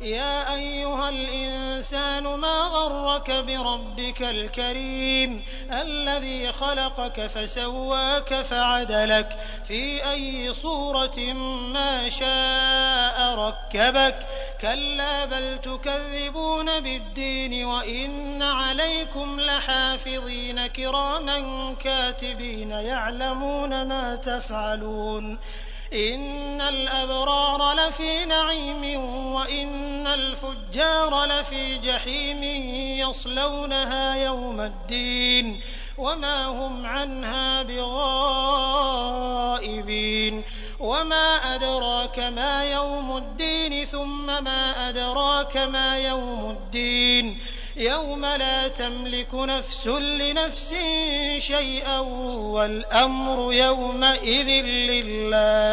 يا أيها الإنسان ما غرك بربك الكريم الذي خلقك فسواك فعدلك في أي صورة ما شاء ركبك كلا بل تكذبون بالدين وإن عليكم لحافظين كراما كاتبين يعلمون ما تفعلون إن الأبرار لفي نعيم وإن الفجار لفي جحيم يصلونها يوم الدين وما هم عنها بغائبين وما أدراك ما يوم الدين ثم ما أدراك ما يوم الدين يوم لا تملك نفس لنفس شيئا والأمر يومئذ لله